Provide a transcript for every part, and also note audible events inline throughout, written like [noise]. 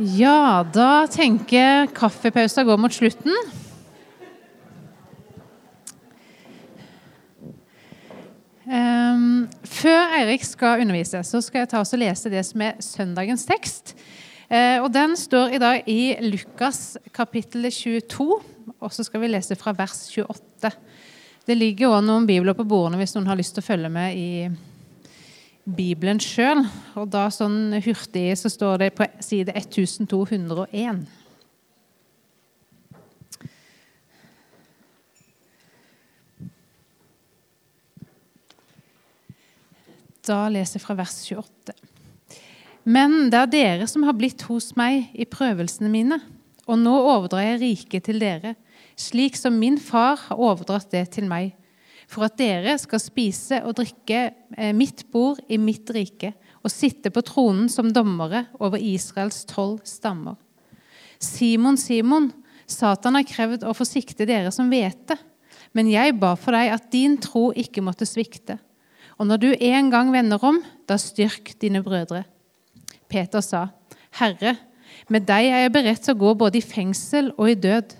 Ja, da tenker jeg kaffepausen går mot slutten. Um, før Eirik skal undervise, så skal jeg ta oss og lese det som er søndagens tekst. Uh, og Den står i dag i Lukas kapittel 22, og så skal vi lese fra vers 28. Det ligger òg noen bibler på bordene hvis noen har lyst til å følge med i Bibelen sjøl. Og da sånn hurtig så står det på side 1201. Da leser jeg fra vers 28. Men det er dere som har blitt hos meg i prøvelsene mine, og nå overdrar jeg riket til dere, slik som min far har overdratt det til meg for at dere skal spise og drikke eh, mitt bord i mitt rike og sitte på tronen som dommere over Israels tolv stammer. Simon, Simon, Satan har krevd å forsikte dere som vet det, men jeg ba for deg at din tro ikke måtte svikte. Og når du en gang vender om, da styrk dine brødre. Peter sa, Herre, med deg er jeg beredt til å gå både i fengsel og i død.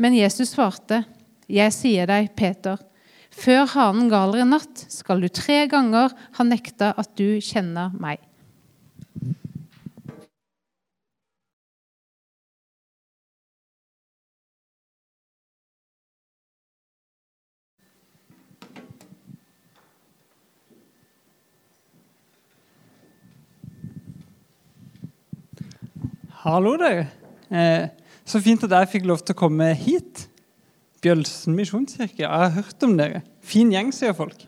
Men Jesus svarte, Jeg sier deg, Peter, før hanen galer i natt, skal du tre ganger ha nekta at du kjenner meg. Hallo, dere. Eh, så fint at jeg fikk lov til å komme hit. Bjølsen misjonskirke. Jeg har hørt om dere. Fin gjeng, sier folk.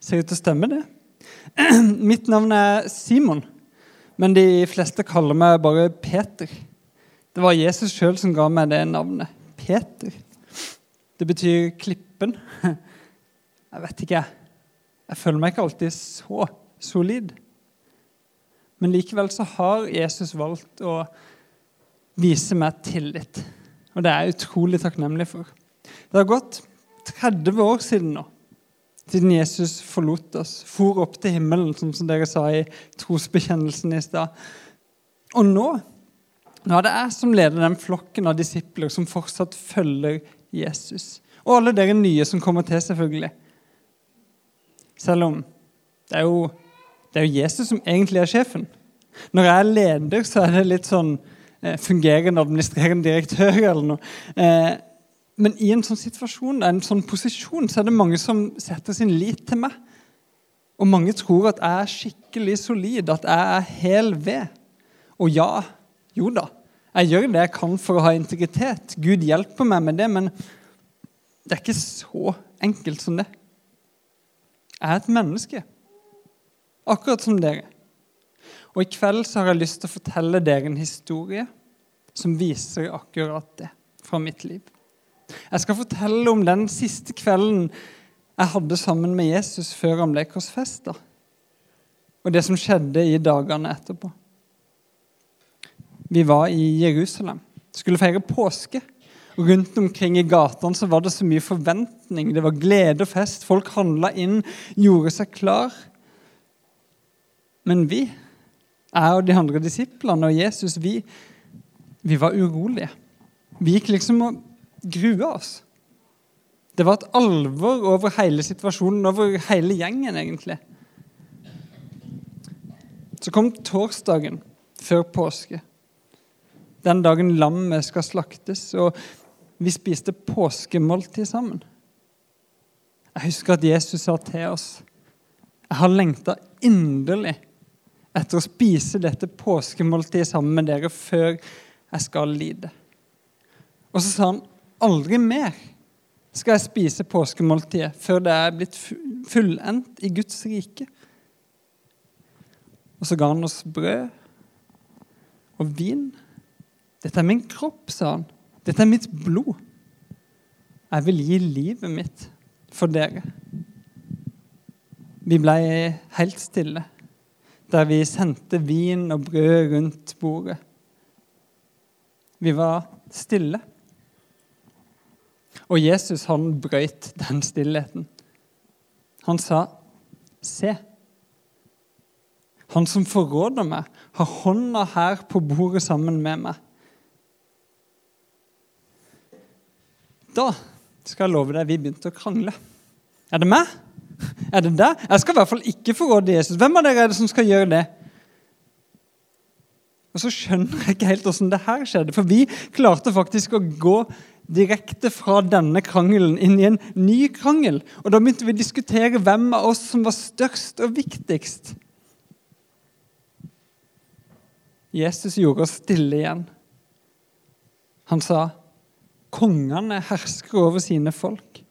Ser ut til å stemme, det. [clears throat] Mitt navn er Simon, men de fleste kaller meg bare Peter. Det var Jesus sjøl som ga meg det navnet. Peter. Det betyr klippen. [laughs] Jeg vet ikke, jeg. Jeg føler meg ikke alltid så solid. Men likevel så har Jesus valgt å vise meg tillit. Og det er jeg utrolig takknemlig for. Det har gått 30 år siden nå, siden Jesus forlot oss, for opp til himmelen, som dere sa i trosbekjennelsen i stad. Og nå, nå er det jeg som leder den flokken av disipler som fortsatt følger Jesus. Og alle dere nye som kommer til, selvfølgelig. Selv om det er jo, det er jo Jesus som egentlig er sjefen. Når jeg er leder, så er det litt sånn eh, fungerende administrerende direktør eller noe. Men i en sånn situasjon, en sånn posisjon, så er det mange som setter sin lit til meg. Og mange tror at jeg er skikkelig solid, at jeg er hel ved. Og ja, jo da, jeg gjør det jeg kan for å ha integritet. Gud hjelper meg med det, men det er ikke så enkelt som det. Jeg er et menneske, akkurat som dere. Og i kveld så har jeg lyst til å fortelle dere en historie som viser akkurat det fra mitt liv. Jeg skal fortelle om den siste kvelden jeg hadde sammen med Jesus før han ble korsfesta, og det som skjedde i dagene etterpå. Vi var i Jerusalem, skulle feire påske. Og Rundt omkring i gatene var det så mye forventning. Det var glede og fest. Folk handla inn, gjorde seg klar. Men vi, jeg og de andre disiplene og Jesus, vi, vi var urolige. Vi gikk liksom og grua oss. Det var et alvor over hele situasjonen, over hele gjengen, egentlig. Så kom torsdagen før påske. Den dagen lammet skal slaktes, og vi spiste påskemåltid sammen. Jeg husker at Jesus sa til oss jeg har lengta inderlig etter å spise dette påskemåltidet sammen med dere før jeg skal lide. Og så sa han Aldri mer skal jeg spise påskemåltidet før det er blitt fullendt i Guds rike. Og så ga han oss brød og vin. Dette er min kropp, sa han. Dette er mitt blod. Jeg vil gi livet mitt for dere. Vi ble helt stille der vi sendte vin og brød rundt bordet. Vi var stille. Og Jesus han brøyt den stillheten. Han sa, 'Se'. Han som forråder meg, har hånda her på bordet sammen med meg. Da skal jeg love deg vi begynte å krangle. Er det meg? Er det deg? Jeg skal i hvert fall ikke forråde Jesus. Hvem av dere er det som skal gjøre det? Og så skjønner jeg ikke helt åssen det her skjedde, for vi klarte faktisk å gå direkte fra denne krangelen inn i en ny krangel. Og da begynte vi å diskutere hvem av oss som var størst og viktigst. Jesus gjorde oss stille igjen. Han sa, 'Kongene hersker over sine folk.'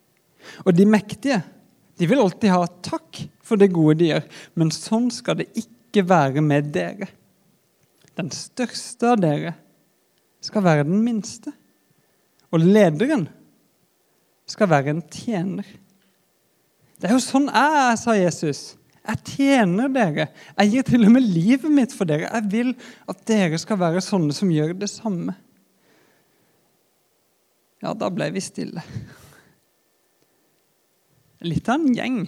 Og de mektige de vil alltid ha takk for det gode de gjør, men sånn skal det ikke være med dere. Den største av dere skal være den minste. Og lederen skal være en tjener. Det er jo sånn jeg er, sa Jesus. Jeg tjener dere. Jeg gir til og med livet mitt for dere. Jeg vil at dere skal være sånne som gjør det samme. Ja, da ble vi stille. Litt av en gjeng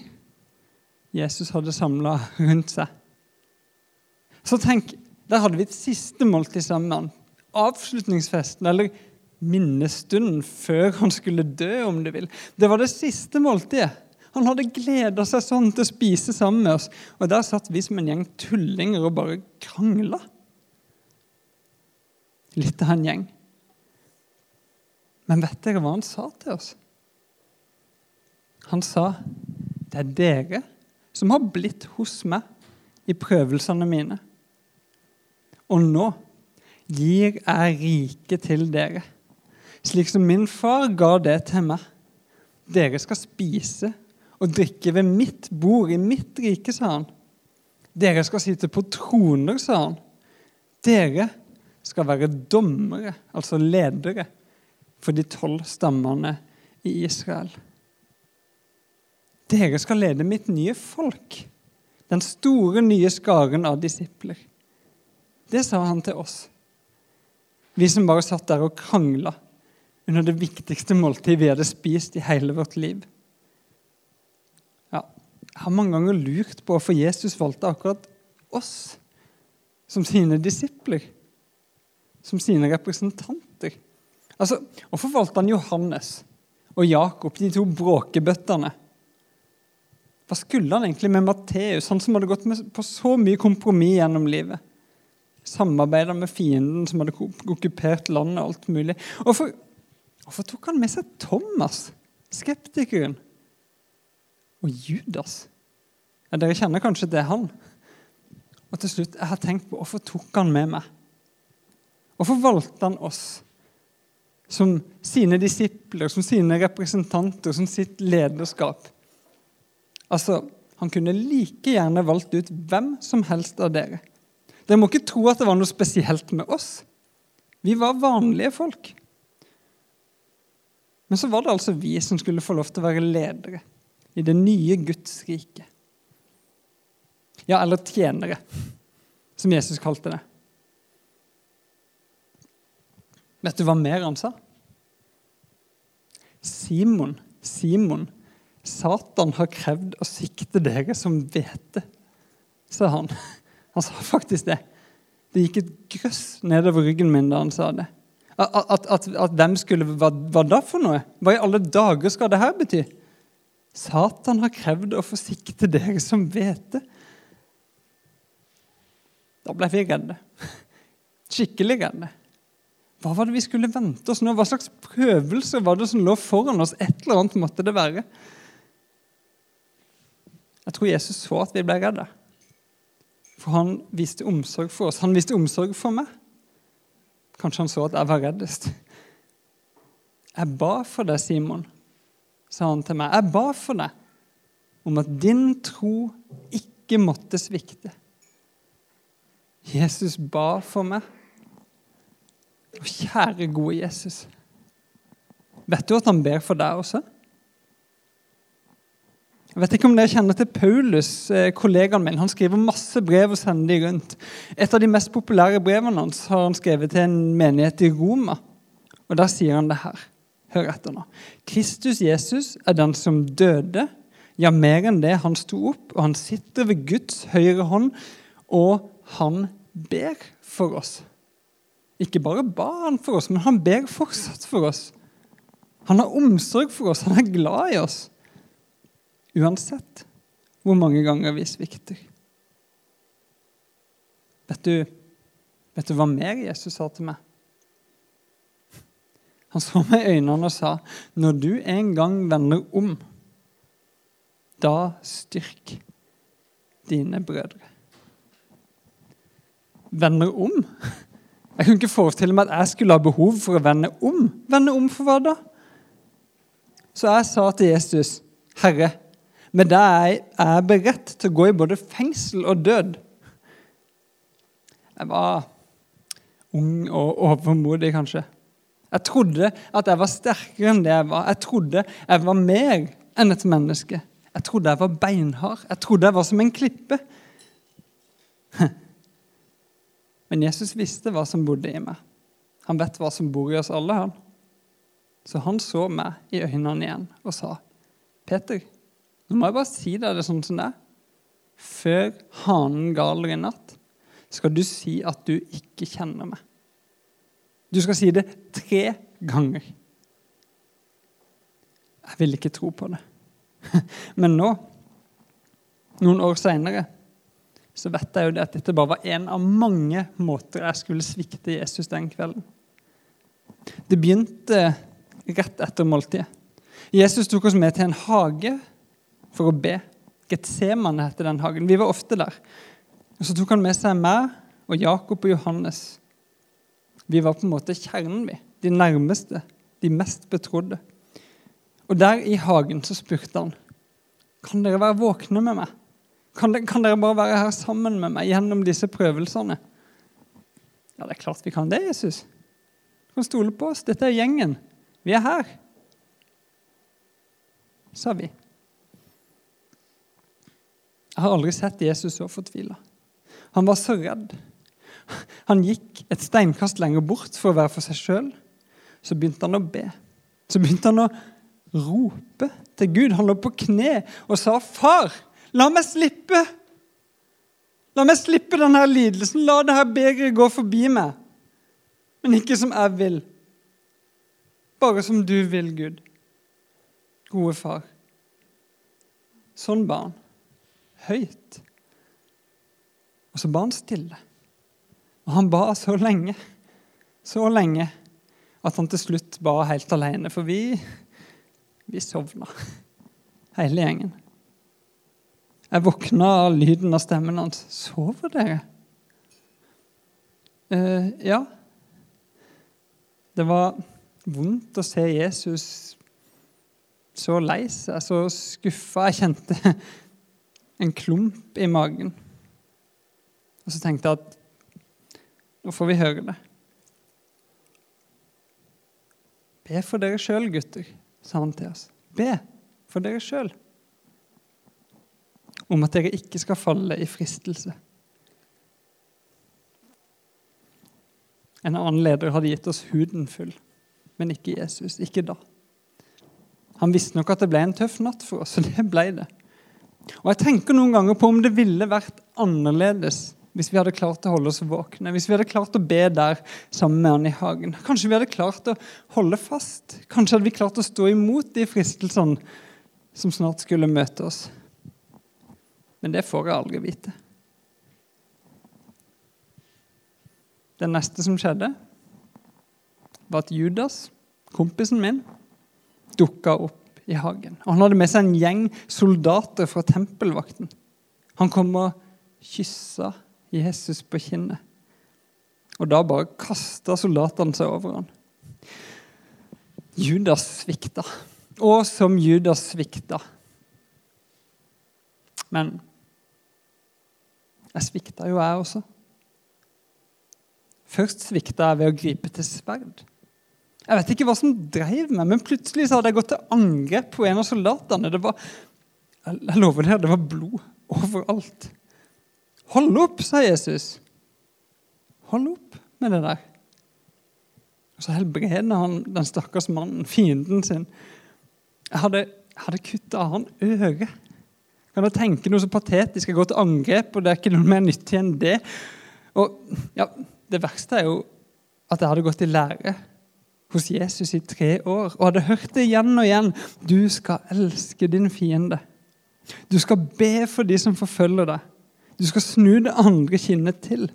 Jesus hadde samla rundt seg. Så tenk, Der hadde vi et siste måltid sammen. Avslutningsfesten, eller minnestunden før han skulle dø, om du vil. Det var det siste måltidet. Han hadde gleda seg sånn til å spise sammen med oss. Og der satt vi som en gjeng tullinger og bare krangla. Litt av en gjeng. Men vet dere hva han sa til oss? Han sa, 'Det er dere som har blitt hos meg i prøvelsene mine.' Og nå gir jeg riket til dere slik som min far ga det til meg. Dere skal spise og drikke ved mitt bord i mitt rike, sa han. Dere skal sitte på troner, sa han. Dere skal være dommere, altså ledere, for de tolv stammene i Israel. Dere skal lede mitt nye folk, den store, nye skaren av disipler. Det sa han til oss, vi som bare satt der og krangla under det viktigste måltidet vi hadde spist i hele vårt liv. Ja, jeg har mange ganger lurt på hvorfor Jesus valgte akkurat oss som sine disipler, som sine representanter. Altså, Hvorfor valgte han Johannes og Jakob, de to bråkebøttene? Hva skulle han egentlig med Matteus, han som hadde gått på så mye kompromiss gjennom livet? Samarbeida med fienden som hadde okkupert landet og alt mulig. Og for Hvorfor tok han med seg Thomas, skeptikeren, og Judas? Ja, dere kjenner kanskje det han. Og til slutt, jeg har tenkt på hvorfor tok han med meg? Hvorfor valgte han oss som sine disipler, som sine representanter, som sitt lederskap? Altså, Han kunne like gjerne valgt ut hvem som helst av dere. Dere må ikke tro at det var noe spesielt med oss. Vi var vanlige folk. Men så var det altså vi som skulle få lov til å være ledere i det nye Guds rike. Ja, eller tjenere, som Jesus kalte det. Vet du hva mer han sa? Simon, Simon, Satan har krevd å sikte dere som hvete, sa han. Han sa faktisk det. Det gikk et grøss nedover ryggen min da han sa det. At, at, at, hvem skulle hva, hva da for noe? Hva i alle dager skal det her bety? Satan har krevd å forsikte dere som vet det. Da ble vi redde. Skikkelig redde. Hva var det vi skulle vente oss nå? Hva slags prøvelser var det som lå foran oss? Et eller annet måtte det være. Jeg tror Jesus så at vi ble redde. For han viste omsorg for oss. Han viste omsorg for meg. Kanskje han så at jeg var reddest. Jeg ba for deg, Simon, sa han til meg. Jeg ba for deg om at din tro ikke måtte svikte. Jesus ba for meg. Og kjære, gode Jesus. Vet du at han ber for deg også? Jeg vet ikke om dere kjenner til Paulus, eh, kollegaen min. Han skriver masse brev og sender de rundt. Et av de mest populære brevene hans har han skrevet til en menighet i Roma. Og Der sier han det her. Hør etter nå. Kristus Jesus er den som døde. Ja, mer enn det. Han sto opp, og han sitter ved Guds høyre hånd Og han ber for oss. Ikke bare ba han for oss, men han ber fortsatt for oss. Han har omsorg for oss, han er glad i oss. Uansett hvor mange ganger vi svikter. Vet du, vet du hva mer Jesus sa til meg? Han så meg i øynene og sa, 'Når du en gang vender om, da styrk dine brødre.' Vender om? Jeg kunne ikke forestille meg at jeg skulle ha behov for å vende om. Vende om for hva da? Så jeg sa til Jesus, 'Herre, med det jeg beredt til å gå i både fengsel og død.' Jeg var ung og overmodig, kanskje. Jeg trodde at jeg var sterkere enn det jeg var. Jeg trodde jeg var mer enn et menneske. Jeg trodde jeg var beinhard. Jeg trodde jeg var som en klippe. [laughs] Men Jesus visste hva som bodde i meg. Han vet hva som bor i oss alle. han. Så han så meg i øynene igjen og sa, 'Peter, nå må jeg bare si deg det sånn som det er.' Før hanen galer i natt, skal du si at du ikke kjenner meg. Du skal si det tre ganger. Jeg vil ikke tro på det. [laughs] Men nå, noen år seinere, så vet jeg jo det at dette bare var en av mange måter jeg skulle svikte Jesus den kvelden. Det begynte rett etter måltidet. Jesus tok oss med til en hage for å be. Getsemane heter den hagen. Vi var ofte der. Og Så tok han med seg meg og Jakob og Johannes. Vi var på en måte kjernen, vi. De nærmeste, de mest betrodde. Og der i hagen så spurte han kan dere være våkne med meg. Kan dere, kan dere bare være her sammen med meg gjennom disse prøvelsene? Ja, det er klart vi kan det, Jesus. Du kan stole på oss. Dette er gjengen. Vi er her. Sa vi. Jeg har aldri sett Jesus så fortvila. Han var så redd. Han gikk et steinkast lenger bort for å være for seg sjøl. Så begynte han å be. Så begynte han å rope til Gud. Han lå på kne og sa, 'Far, la meg slippe!' La meg slippe denne lidelsen. La dette begeret gå forbi meg. Men ikke som jeg vil. Bare som du vil, Gud. Gode far. Sånn ba han. Høyt. Og så ba han stille. Og han ba så lenge, så lenge, at han til slutt ba helt alene. For vi, vi sovna, hele gjengen. Jeg våkna av lyden av stemmen hans. 'Sover dere?' Uh, ja. Det var vondt å se Jesus så lei seg, så skuffa. Jeg kjente en klump i magen. Og så tenkte jeg at nå får vi høre det. Be for dere sjøl, gutter, sa han til oss. Be for dere sjøl. Om at dere ikke skal falle i fristelse. En annen leder hadde gitt oss huden full, men ikke Jesus. Ikke da. Han visste nok at det ble en tøff natt for oss, og det ble det. Og jeg tenker noen ganger på om det ville vært annerledes hvis vi hadde klart å holde oss våkne, hvis vi hadde klart å be der sammen med han i hagen. Kanskje vi hadde klart å holde fast. Kanskje hadde vi klart å stå imot de fristelsene som snart skulle møte oss. Men det får jeg aldri vite. Det neste som skjedde, var at Judas, kompisen min, dukka opp i hagen. Og han hadde med seg en gjeng soldater fra tempelvakten. Han kom og kyssa Jesus på kinnet. Og da bare kasta soldatene seg over han. Judas svikta. Og som Judas svikta. Men jeg svikta jo, jeg også. Først svikta jeg ved å gripe til sverd. Jeg vet ikke hva som drev meg, men plutselig så hadde jeg gått til angrep på en av soldatene. Det var, jeg lover dere, det var blod overalt. Hold opp, sa Jesus. Hold opp med det der. Og så helbreder han den stakkars mannen, fienden sin. Jeg hadde, hadde kutta han øret. Kan dere tenke noe så patetisk? Jeg går til angrep, og det er ikke noe mer nyttig enn det. Og ja, Det verste er jo at jeg hadde gått i lære hos Jesus i tre år og hadde hørt det igjen og igjen. Du skal elske din fiende. Du skal be for de som forfølger deg. Du skal snu det andre kinnet til.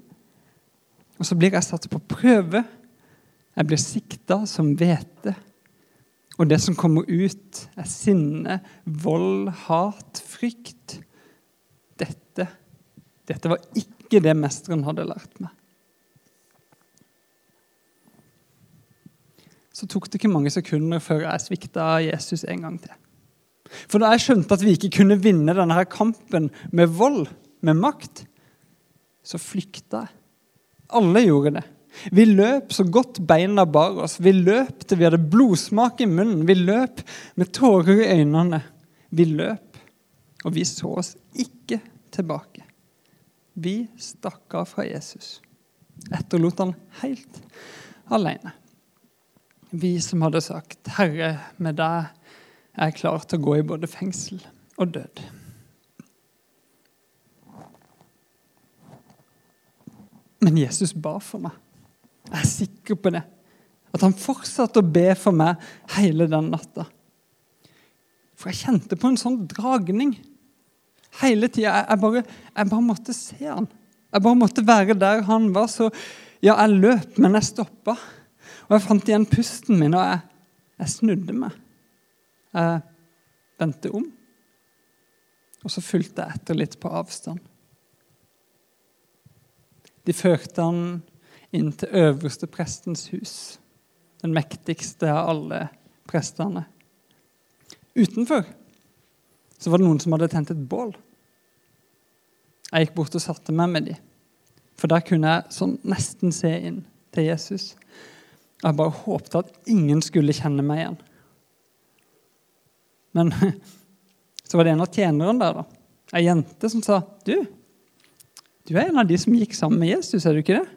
Og så blir jeg satt på prøve. Jeg blir sikta som hvete. Og det som kommer ut, er sinne, vold, hat, frykt. Dette, dette var ikke det mesteren hadde lært meg. Så tok det ikke mange sekunder før jeg svikta Jesus en gang til. For da jeg skjønte at vi ikke kunne vinne denne her kampen med vold, med makt, så flykta jeg. Alle gjorde det. Vi løp så godt beina bar oss. Vi løp til vi hadde blodsmak i munnen. Vi løp med tårer i øynene. Vi løp, og vi så oss ikke tilbake. Vi stakk av fra Jesus. Etterlot han helt alene. Vi som hadde sagt, 'Herre, med deg er jeg klar til å gå i både fengsel og død'. Men Jesus ba for meg. Jeg er sikker på det. At han fortsatte å be for meg hele den natta. For jeg kjente på en sånn dragning hele tida. Jeg, jeg, jeg, bare måtte se han. Jeg bare måtte være der han var. Så ja, jeg løp, men jeg stoppa. Og jeg fant igjen pusten min, og jeg, jeg snudde meg. Jeg vendte om. Og så fulgte jeg etter litt på avstand. De førte han inn til øverste prestens hus, den mektigste av alle prestene. Utenfor så var det noen som hadde tent et bål. Jeg gikk bort og satte meg med dem. For der kunne jeg sånn nesten se inn til Jesus. Jeg bare håpte at ingen skulle kjenne meg igjen. Men [laughs] så var det en av tjenerne der, da. ei jente, som sa du, du er en av de som gikk sammen med Jesus, er du ikke det?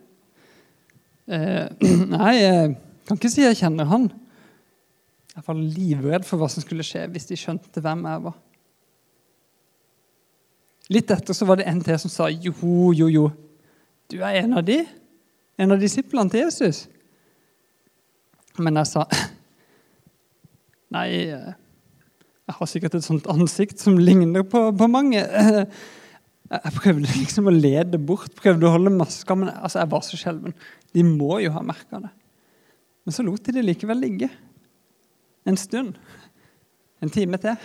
Eh, [clears throat] nei, jeg kan ikke si jeg kjenner han. Jeg var livredd for hva som skulle skje hvis de skjønte hvem jeg var. Litt etter så var det en til som sa jo, jo, jo, du er en av de. En av disiplene til Jesus. Men jeg sa [laughs] nei, eh, jeg har sikkert et sånt ansikt som ligner på, på mange. [laughs] Jeg prøvde liksom å lede bort, prøvde å holde maska, men altså, jeg var så skjelven. De må jo ha merka det. Men så lot de det likevel ligge. En stund. En time til.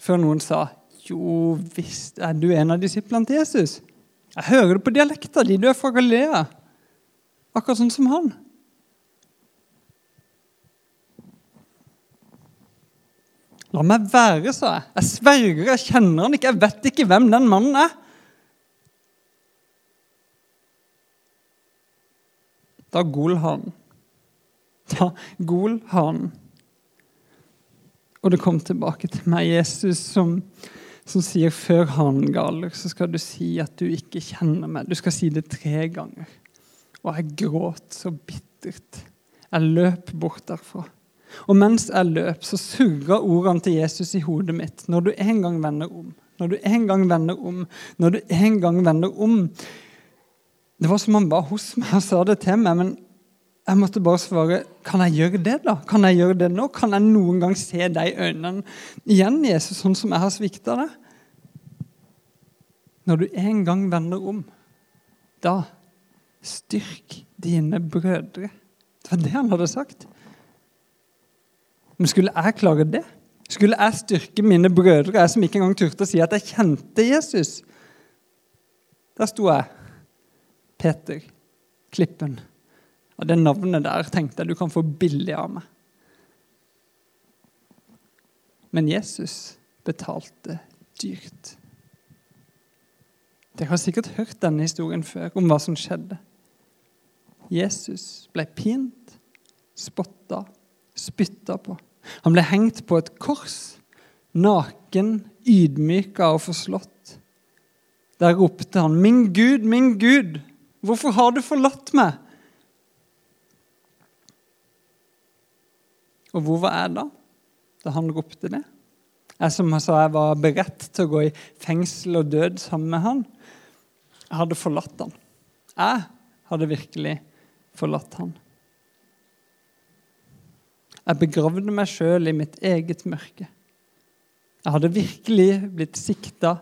Før noen sa jo visst er du en av disiplene til Jesus. Jeg hører det på dialekta di. Du er fra Galilea. Akkurat sånn som han. La meg være, sa jeg. Jeg sverger, jeg kjenner han ikke. Jeg vet ikke hvem den mannen er. Da gol han. Da gol han. Og det kom tilbake til meg, Jesus, som, som sier før han galer, så skal du si at du ikke kjenner meg. Du skal si det tre ganger. Og jeg gråt så bittert. Jeg løp bort derfra. Og mens jeg løp, så surra ordene til Jesus i hodet mitt. Når du en gang vender om, når du en gang vender om, når du en gang vender om. Det var som han var hos meg og sa det til meg, men jeg måtte bare svare Kan jeg gjøre det, da? Kan jeg gjøre det nå? Kan jeg noen gang se deg i øynene igjen, Jesus, sånn som jeg har svikta deg? Når du en gang vender om, da styrk dine brødre. Det var det han hadde sagt. Men skulle jeg klare det? Skulle jeg styrke mine brødre, jeg som ikke engang turte å si at jeg kjente Jesus? Der sto jeg, Peter Klippen. Og det navnet der tenkte jeg du kan få billig av meg. Men Jesus betalte dyrt. Dere har sikkert hørt denne historien før, om hva som skjedde. Jesus ble pint, spotta, spytta på. Han ble hengt på et kors, naken, ydmyka og forslått. Der ropte han, 'Min Gud, min Gud, hvorfor har du forlatt meg?' Og hvor var jeg da, da han ropte det? Jeg som sa jeg var beredt til å gå i fengsel og død sammen med han. Jeg hadde forlatt han. Jeg hadde virkelig forlatt han. Jeg begravde meg sjøl i mitt eget mørke. Jeg hadde virkelig blitt sikta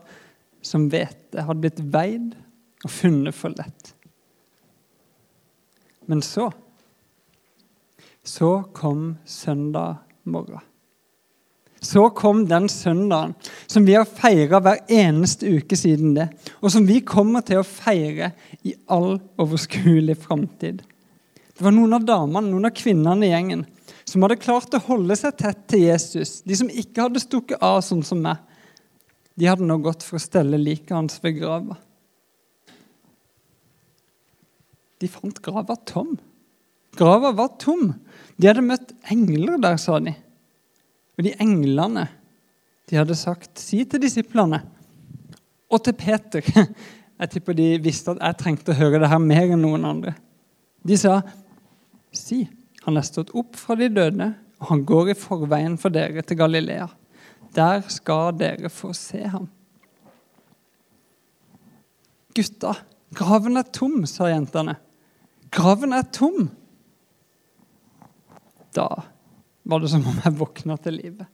som hvete. Jeg hadde blitt veid og funnet for lett. Men så Så kom søndag morgen. Så kom den søndagen som vi har feira hver eneste uke siden det, og som vi kommer til å feire i all overskuelig framtid. Det var noen av damene, noen av kvinnene i gjengen, som hadde klart å holde seg tett til Jesus. De som ikke hadde stukket av sånn som meg. De hadde nå gått for å stelle liket hans ved grava. De fant grava tom. Grava var tom. De hadde møtt engler der, sa de. Og de englene de hadde sagt 'si til disiplene' og til Peter [laughs] Jeg tipper de visste at jeg trengte å høre det her mer enn noen andre. De sa 'si, han er stått opp fra de døde, og han går i forveien for dere til Galilea.' Der skal dere få se ham. Gutta, graven er tom, sa jentene. Graven er tom. Da var det som om jeg våkna til livet.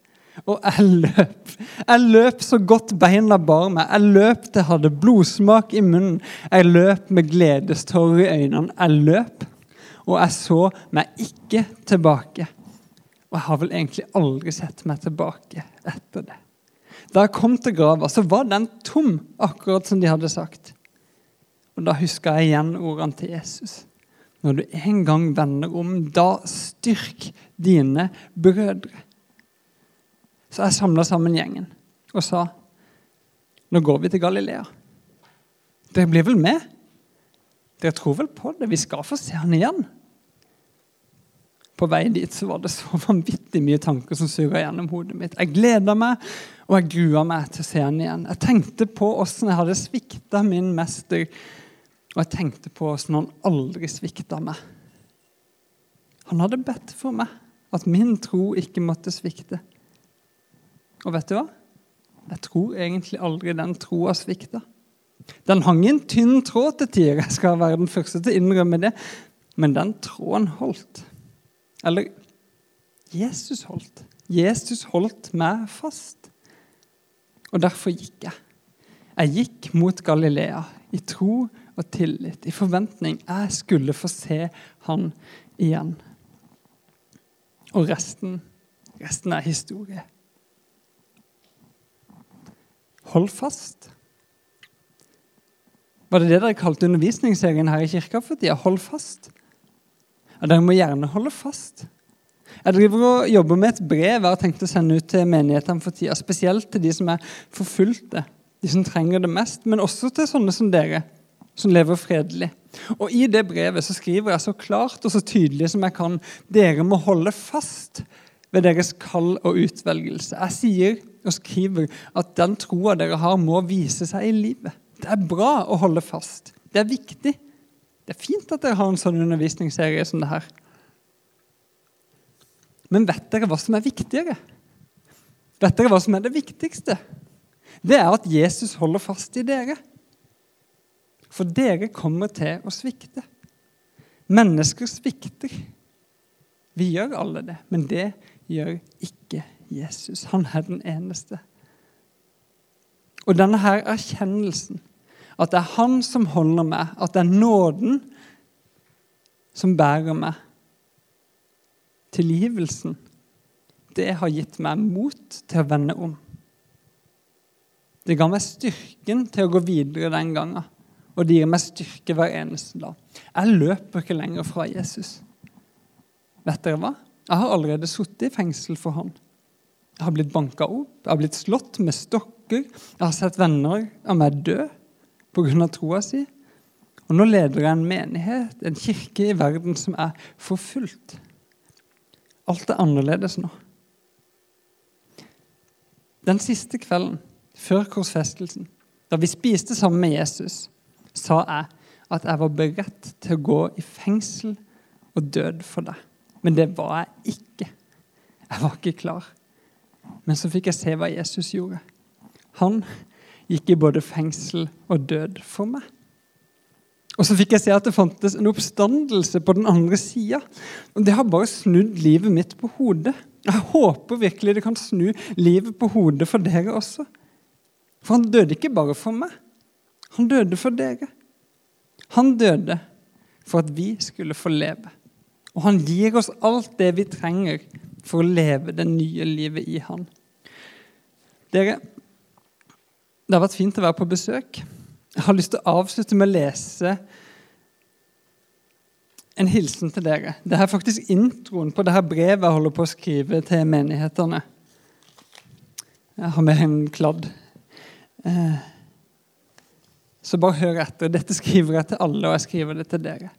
Og jeg løp. Jeg løp så godt beina bar meg. Jeg løp til jeg hadde blodsmak i munnen. Jeg løp med gledestårer i øynene. Jeg løp, og jeg så meg ikke tilbake. Og jeg har vel egentlig aldri sett meg tilbake etter det. Da jeg kom til grava, så var den tom, akkurat som de hadde sagt. Og da huska jeg igjen ordene til Jesus. Når du en gang vender om, da styrk dine brødre. Så jeg samla sammen gjengen og sa nå går vi til Galilea. Dere blir vel med? Dere tror vel på det? Vi skal få se han igjen. På vei dit så var det så [laughs] vanvittig mye tanker som suga gjennom hodet mitt. Jeg gleda meg, og jeg grua meg til å se han igjen. Jeg tenkte på åssen jeg hadde svikta min mester og jeg tenkte på hvordan han aldri svikta meg. Han hadde bedt for meg at min tro ikke måtte svikte. Og vet du hva? Jeg tror egentlig aldri den troa svikta. Den hang i en tynn tråd til tider, jeg skal være den første til å innrømme det. Men den tråden holdt. Eller Jesus holdt. Jesus holdt meg fast. Og derfor gikk jeg. Jeg gikk mot Galilea i tro og tillit, i forventning. Jeg skulle få se han igjen. Og resten, resten er historie. Hold fast. Var det det dere kalte undervisningsserien her i kirka for tida? Hold fast? Ja, dere må gjerne holde fast. Jeg driver og jobber med et brev jeg har tenkt å sende ut til menighetene for tida. Spesielt til de som er forfulgte, de som trenger det mest, men også til sånne som dere som lever fredelig. Og I det brevet så skriver jeg så klart og så tydelig som jeg kan dere må holde fast ved deres kall og utvelgelse. Jeg sier og skriver at den troa dere har, må vise seg i livet. Det er bra å holde fast. Det er viktig. Det er fint at dere har en sånn undervisningsserie som det her. Men vet dere hva som er viktigere? Vet dere hva som er det viktigste? Det er at Jesus holder fast i dere. For dere kommer til å svikte. Mennesker svikter. Vi gjør alle det, men det gjør ikke Jesus. Han er den eneste. Og denne her erkjennelsen, at det er Han som holder meg, at det er nåden som bærer meg, tilgivelsen, det har gitt meg mot til å vende om. Det ga meg styrken til å gå videre den gangen og det gir meg styrke hver eneste dag. Jeg løper ikke lenger fra Jesus. Vet dere hva? Jeg har allerede sittet i fengsel for han. Jeg har blitt banka opp, jeg har blitt slått med stokker. Jeg har sett venner av meg dø pga. troa si. Og nå leder jeg en menighet, en kirke i verden som er forfulgt. Alt er annerledes nå. Den siste kvelden før korsfestelsen, da vi spiste sammen med Jesus, sa jeg at jeg var beredt til å gå i fengsel og død for deg. Men det var jeg ikke. Jeg var ikke klar. Men så fikk jeg se hva Jesus gjorde. Han gikk i både fengsel og død for meg. Og så fikk jeg se at det fantes en oppstandelse på den andre sida. Det har bare snudd livet mitt på hodet. Jeg håper virkelig det kan snu livet på hodet for dere også. For han døde ikke bare for meg. Han døde for dere. Han døde for at vi skulle få leve. Og han gir oss alt det vi trenger for å leve det nye livet i han. Dere, det har vært fint å være på besøk. Jeg har lyst til å avslutte med å lese en hilsen til dere. Det er faktisk introen på det her brevet jeg holder på å skrive til menighetene. Jeg har med en kladd. Eh, så bare hør etter. Dette skriver jeg til alle, og jeg skriver det til dere.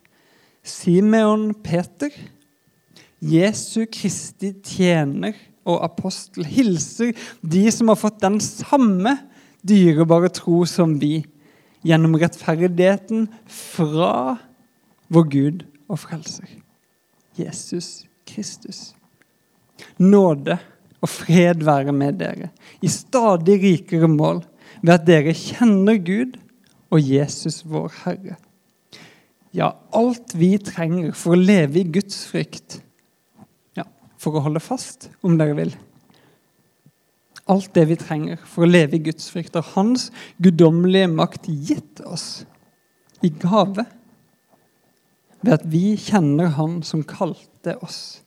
Simeon Peter, Jesu Kristi tjener og apostel, hilser de som har fått den samme dyrebare tro som vi, gjennom rettferdigheten fra vår Gud og frelser, Jesus Kristus. Nåde og fred være med dere, i stadig rikere mål, ved at dere kjenner Gud og Jesus vår Herre. Ja, alt vi trenger for å leve i Guds frykt. Ja, for å holde fast, om dere vil. Alt det vi trenger for å leve i Guds frykt, har Hans guddommelige makt gitt oss i gave ved at vi kjenner Han som kalte oss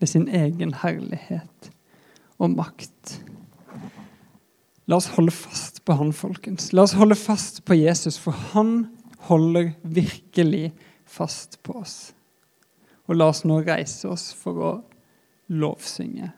ved sin egen herlighet og makt. La oss holde fast på Han, folkens. La oss holde fast på Jesus, for Han holder virkelig fast på oss. Og la oss nå reise oss for å lovsynge